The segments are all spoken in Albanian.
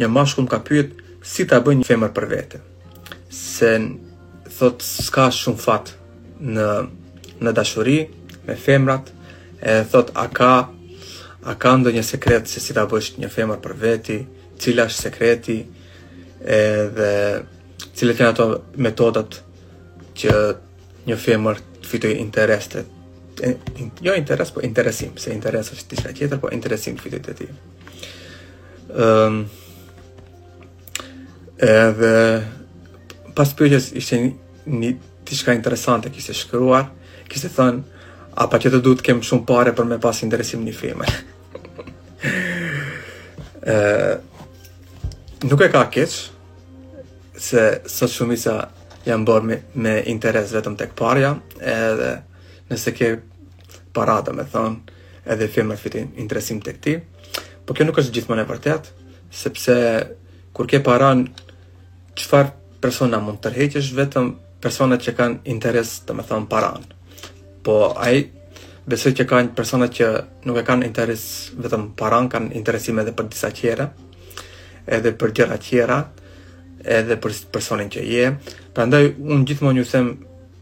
Një mashkull më ka pyet si ta bëj një femër për vete. Se thot s'ka shumë fat në dashuri me femrat, e thot a ka a ka ndonjë sekret se si ta bësh një femër për veti, cila është sekreti edhe cilat janë ato metodat që një femër të fitojë interes te jo interes, po interesim, se interes është diçka tjetër, po interesim të fitojë te ti. Um, edhe pas pyetjes ishte një diçka interesante kishte shkruar, kishte thënë apo patjetër duhet të kem shumë pare për me pas' interesim një femër. uh, nuk e ka keq se sot shumica janë bërë me, me interes vetëm tek parja edhe nëse ke para domethënë edhe femrat fitojnë interesim tek ti. Po kjo nuk është gjithmonë e vërtetë, sepse kur ke paran çfarë persona mund të tërheqësh vetëm persona që kanë interes, domethënë paran. Po besoj që ka persona që nuk e kanë interes vetëm paran, kanë interesim edhe për disa tjera, edhe për gjëra tjera, edhe për personin që je. Prandaj unë gjithmonë ju them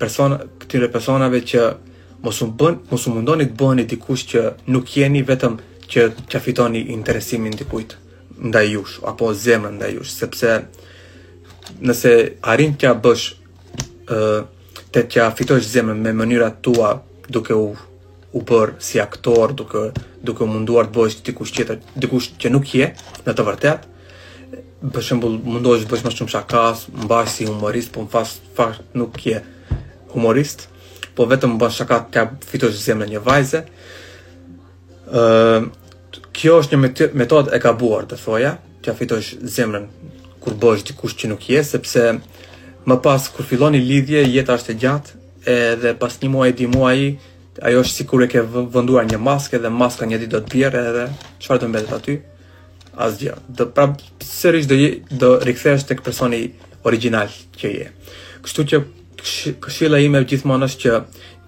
persona këtyre personave që Mos u bën, mos u mundoni të bëheni dikush që nuk jeni vetëm që të fitoni interesimin dikujt ndaj jush apo zemrën ndaj jush, sepse nëse arrin t'ia bësh ë të t'ia fitosh zemrën me mënyrat tua duke u u bër si aktor duke duke u munduar të bëhesh dikush tjetër, dikush që nuk je në të vërtetë. Për shembull, mundohesh të bësh më shumë shaka, mbahesh si humorist, po në fakt nuk je humorist. Po vetëm bën shaka t'ia fitosh zemrën një vajze. Ë uh, kjo është një metodë e gabuar, do thoja, të fitosh zemrën kur bëhesh dikush që nuk je, sepse më pas kur filloni lidhje, jeta është e gjatë, edhe pas një muaj, dy muaj, ajo është sikur e ke vënduar një maskë dhe maska një ditë do të bjerë edhe çfarë do mbetet aty? Asgjë. Do pra sërish do do rikthehesh tek personi origjinal që je. Kështu që Këshilla ime gjithmonë është që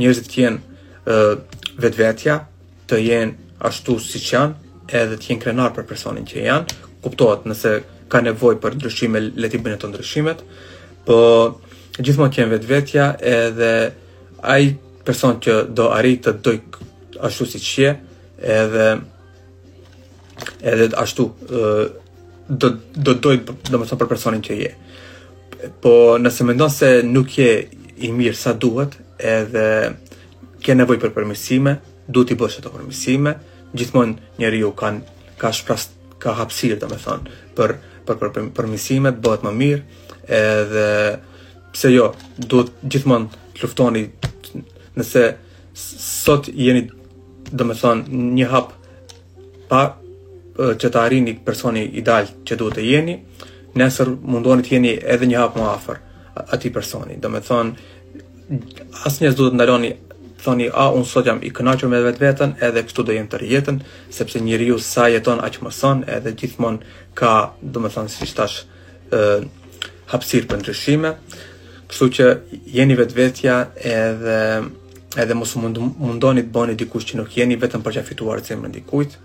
njerëzit të jenë vetvetja, të jenë ashtu siç janë, edhe të jenë krenarë për personin që janë, kuptohet nëse ka nevojë për ndryshime, le t'i bëjnë ato ndryshimet, po gjithmonë të jenë vetvetja edhe ai person që do arrijë të të dojë ashtu siç je, edhe Edhe ashtu, do do doj domethënë për personin që je. Po nëse mendon se nuk je i mirë sa duhet, edhe ke nevojë për përmirësime, duhet t'i bësh ato përmirësime. Gjithmonë njeriu kanë ka shpras ka hapësirë domethënë për për për përmirësime, të bëhet më mirë, edhe pse jo, duhet gjithmonë të luftoni nëse sot jeni Domethënë, një hap pa që të arrini personi ideal që duhet të jeni, nesër mundoni të jeni edhe një hap më afër atij personi. Domethënë, asnjëherë s'duhet të ndaloni thoni a unë sot jam i kënaqur me vetveten edhe kështu do jem tërë jetën sepse njeriu sa jeton aq mëson edhe gjithmonë ka domethënë siç thashë hapësirë për ndryshime, kështu që jeni vetvetja edhe, edhe mos mund, mundoni të bëni dikush që nuk jeni vetëm për të fituar zemrën dikujt,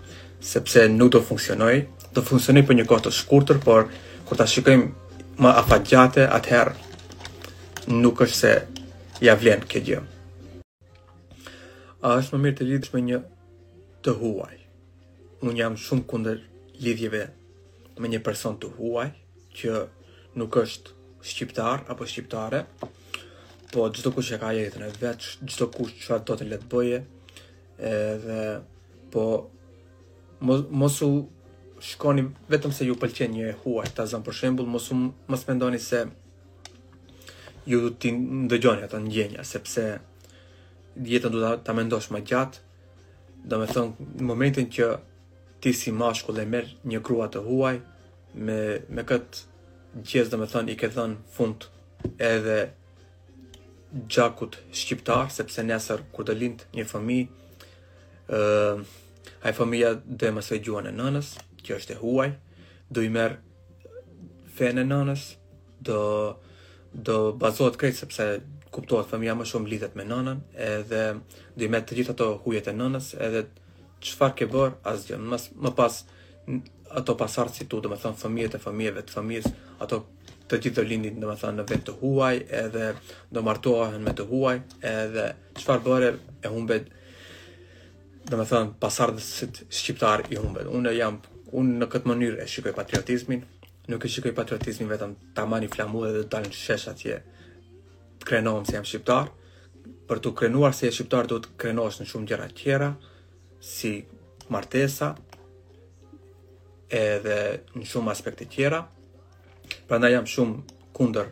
sepse nuk do funksionojë, do funksionojë për një kohë të shkurtër, por kur ta shikojmë më afatgjatë, atëherë nuk është se ia vlen kjo gjë. A është më mirë të lidhësh me një të huaj? Unë jam shumë kundër lidhjeve me një person të huaj që nuk është shqiptar apo shqiptare, po çdokush e ka jetën e vet, çdokush çfarëdo le të bëjë, edhe po mos mos u shkoni vetëm se ju pëlqen një e huaj, ta zëm për shembull, mos u mos mendoni se ju du t'i ndëgjoni ato ndjenja, sepse jetën du ta mendosh më gjatë, domethënë, në momentin që Ti si mashkull e merr një grua të huaj me me këtë gjest domethënë i ke dhënë fund edhe gjakut shqiptar sepse nesër kur do lindë një fëmijë ë uh, ai fëmija do të mësojë gjuhën e nënës, që është e huaj, do e marrë fenë e nënës, do do bazohet krejt sepse kuptohet fëmija më shumë lidhet me nënën edhe do i marrë të gjitha ato hujet e nënës edhe çfarë ke bërë, asgjë. Më, më pas, ato pasardhësit tu, domethënë, fëmijët e fëmijëve të fëmijës, ato të gjithë do lindin, domethënë, në vend të huaj, edhe do martohen me të huaj, edhe çfarë bëre, e humbet, domethënë, pasardhësit shqiptarë i humbet. Unë jam, unë në këtë mënyrë e shikoj patriotizmin, nuk e shikoj patriotizmin vetëm ta maj një flamur dhe të dal në shesh atje, të krenohem se jam shqiptar, për t'u krenuar se je shqiptar duhet të krenosh në shumë gjëra tjera, si martesa, edhe në shumë aspekte tjera. Prandaj jam shumë kundër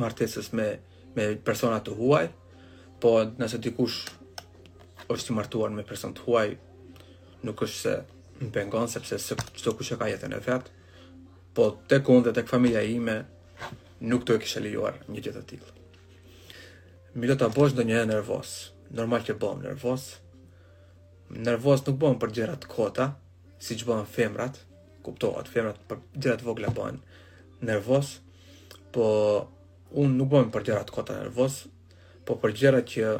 martesës me, me persona të huaj, po nëse dikush është i martuar me person të huaj, nuk është se më pengon, sepse secilikush e ka jetën e vetë, po tek unë dhe tek familja ime, nuk do e kisha lejuar një gjë të tillë. Mi do ta bësh ndonjëherë nervoz. Normal që bëhem nervoz. Nervoz nuk bëhem për gjëra të kota, siç bëhen femrat. Kuptohet, femrat për gjëra të vogla bëhen nervoz, po un nuk bëhem për gjëra të kota nervoz, po për gjëra që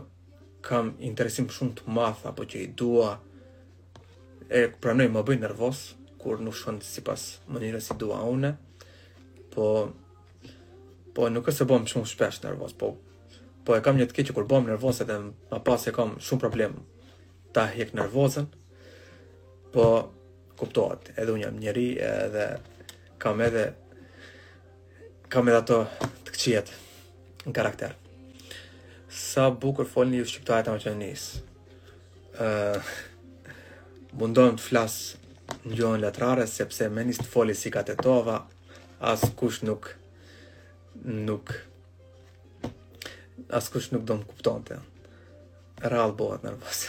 kam interesim shumë të madh, po që i dua e pranoj më bëj nervoz kur nuk shkon sipas mënyrës si dua unë. Po Po nuk është se bëhem shumë shpesh nervoz, po po e kam një të keq që kur bëhem nervoz edhe më pas e kam shumë problem ta hek nervozën. Po kuptohet, edhe unë jam njeri edhe kam edhe kam edhe ato të këqijet në karakter. Sa bukur folni ju shqiptarët e Maqedonisë. Ë uh, mundohem të flas në gjuhën letrare sepse me nis të foli si ka Tetova, Askush nuk Nuk Askush nuk do më kuptonte Rrallë bohet nervoz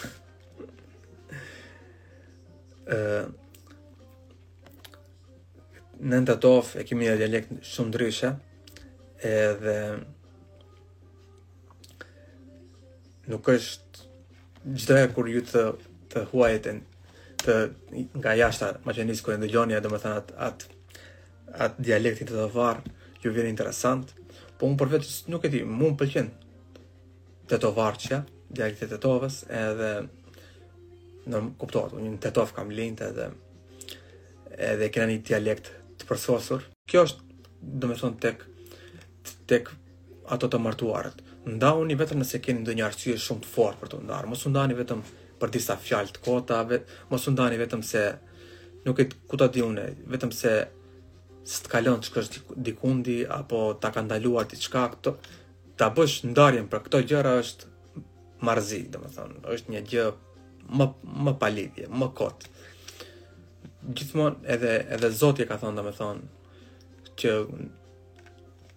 Ne në Tetovë e kemi një dialekt shumë ndryshe Edhe Nuk është çdo herë kur ju të të huajt e nga jashta Maqedonisë kur e ndëgjoni atë domethënë atë atë at dialektin tetovar, ju vjen interesant, po unë për vete nuk e di, mua më pëlqen tetovarçja, dialekti i Tetovës, edhe në kuptohet, unë në Tetovë kam lindë edhe edhe kena një dialekt të përsosur. Kjo është, domethonë, tek tek ato të martuarit. Ndahuni vetëm nëse keni ndonjë arsye shumë të fortë për t'u ndarë. Mos u ndani vetëm për disa fjalë të kota, vet, mos u ndani vetëm se nuk e ku ta di unë, vetëm se s'të kalon të shkosh dikundi apo ta ka ndaluar diçka këto ta bësh ndarjen për këto gjëra është marrëzi, domethënë, është një gjë më më pa lidhje, më kot. Gjithmonë edhe edhe Zoti ka thënë domethënë që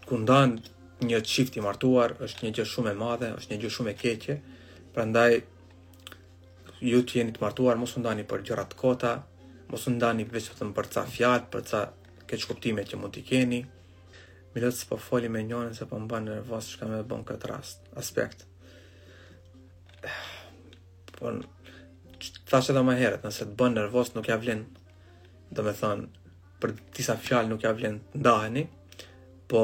Kur ndahen një çift i martuar, është një gjë shumë e madhe, është një gjë shumë e keqe. Prandaj ju që jeni të martuar, mos u ndani për gjëra të kota, mos u ndani vetëm për ca fjalë, për ca keqkuptime që mund t'i keni. Milot s'po foli me njërin se po më bën nervoz çka më bën këtë rast. Aspekt. Po tash edhe më herët, nëse të bën nervoz nuk ia vlen. Domethënë, për disa fjalë nuk ia vlen të ndaheni, po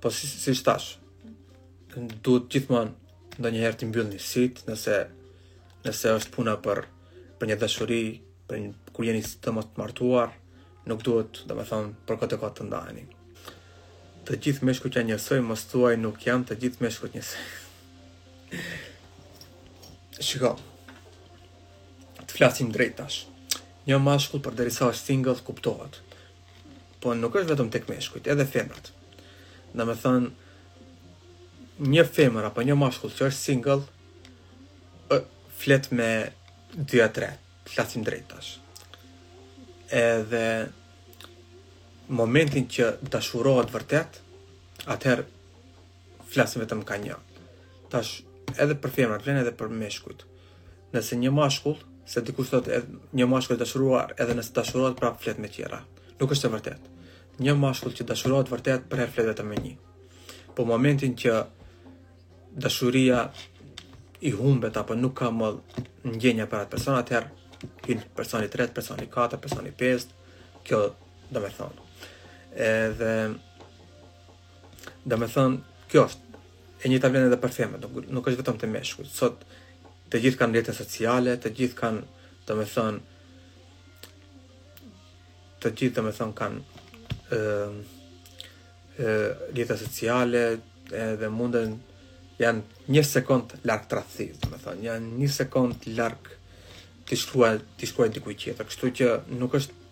po si si tash. Duhet gjithmonë ndonjëherë t'i mbyllni sytë, nëse nëse është puna për për një dashuri, për një kur jeni të mos të martuar, nuk duhet, domethënë, për këtë kohë të ndaheni. Të gjithë meshkujt janë njësoj, mos thuaj nuk janë të gjithë meshkujt njësoj. Shiko. Të flasim drejt tash. Një mashkull përderisa është single kuptohet. Po nuk është vetëm tek meshkujt, edhe femrat. Domethënë, një femër apo një mashkull që është single, flet me 2-3, të flasim drejt tash. Edhe momentin që dashurohet vërtet, atëherë flasin vetëm ka një. Tash edhe për femrat, vlen edhe për meshkujt. Nëse një mashkull, se dikush thotë edhe një mashkull i dashuruar edhe nëse dashurohet prap flet me tjera. Nuk është e vërtetë. Një mashkull që dashurohet vërtet përherë flet vetëm me një. Po momentin që dashuria i humbet apo nuk ka më ndjenja për atë person, atëherë hyn personi 3, personi 4, personi 5. Kjo domethënë. Edhe domethënë kjo është E njëjta vlen edhe për femrat, nuk nuk është vetëm te meshkujt. Sot të gjithë kanë rrjete sociale, të gjithë kanë, domethënë të gjithë domethënë kanë ë ë rrjete sociale dhe munden janë një sekond larg tradhtisë, domethënë janë një sekond larg t'i shkruajë t'i shkruajë dikujt tjetër, kështu që nuk është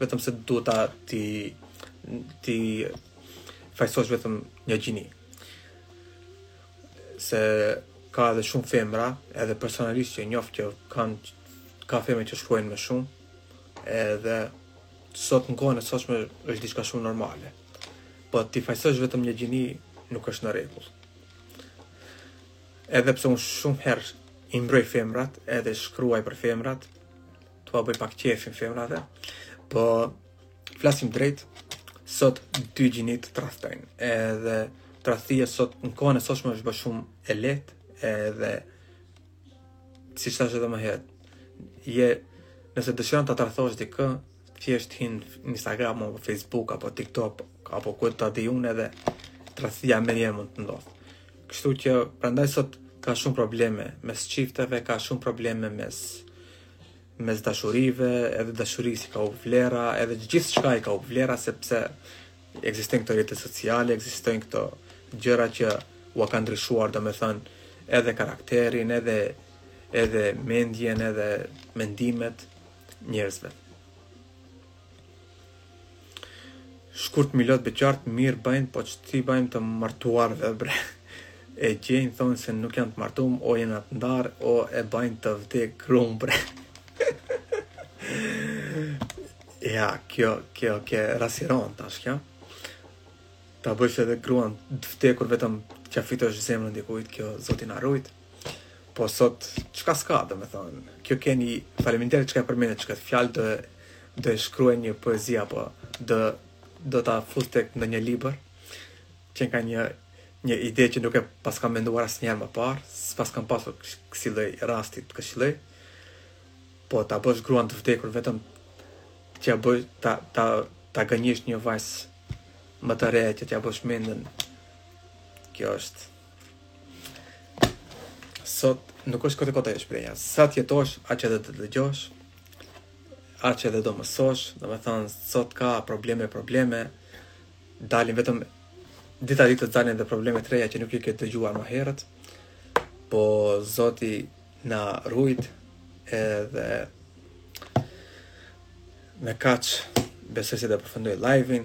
vetëm se duhet ta t'i t'i fajësosh vetëm një gjini. se ka edhe shumë femra, edhe personalisht që njoh që kanë ka femra që shkruajnë me shumë, edhe sot në kohën e sotshme është diçka shumë normale. Po t'i fajësosh vetëm një gjini nuk është në rregull. Edhe pse unë shumë herë i mbroj femrat, edhe shkruaj për femrat, t'ua bëj pak qejfin femrave, po flasim drejt, sot dy gjinitë tradhtojnë. Edhe tradhtia sot në kohën e sotshme është bërë shumë e lehtë, edhe si thashë edhe më herët, ja nëse dëshiron ta tradhtosh dikë, thjesht hin në Instagram apo Facebook apo TikTok apo ku ta di unë edhe tradhtia menjëherë mund të ndodh. Kështu që prandaj sot ka shumë probleme mes çifteve, ka shumë probleme mes mes dashurive, edhe dashurisë i ka hup vlera, edhe gjithçka i ka hup vlera, sepse ekzistojnë këto rrjete sociale, ekzistojnë këto gjëra që ua ka ndryshuar, domethënë, edhe karakterin, edhe, edhe mendjen, edhe mendimet njerëzve. Shkurt Milot beqarët mirë bëjnë po ç't'i bëjmë të martuarve bre e gjejnë thonë se nuk janë të martum o janë të ndarë o e bëjnë të vdek grun bre ja kjo kjo qe rasti i rëndë tash kjo ta bëjsh edhe gruan të vdekur vetëm t'ia fitosh zemrën dikujt kjo Zoti na rujt Po sot, çka s'ka, domethënë, kjo keni, faleminderit që ka përmend qe këtë fjalë dhe do e shkruaj një poezi apo dhe do ta fus te ndonjë libër, qenka një, një ide që nuk e pas kam menduar asnjëherë më parë, s'pas kam pasur kësi lloj rasti të kësi lloj, po ta bësh gruan të vdekur vetëm t'ia bësh, ta, ta, ta gënjesh një vajzë më të re që t'ia bësh mendën, kjo është, Sot nuk është kot e kotë ajo shprehja. Sa të jetosh, aq edhe do dëgjosh, aq edhe do mësosh, domethënë, sot ka probleme, probleme, dalin vetëm, dita ditës dalin dhe probleme të reja që nuk i ke dëgjuar më herët, po Zoti na rujt edhe me kaq besoj se dhe përfundoj live-in,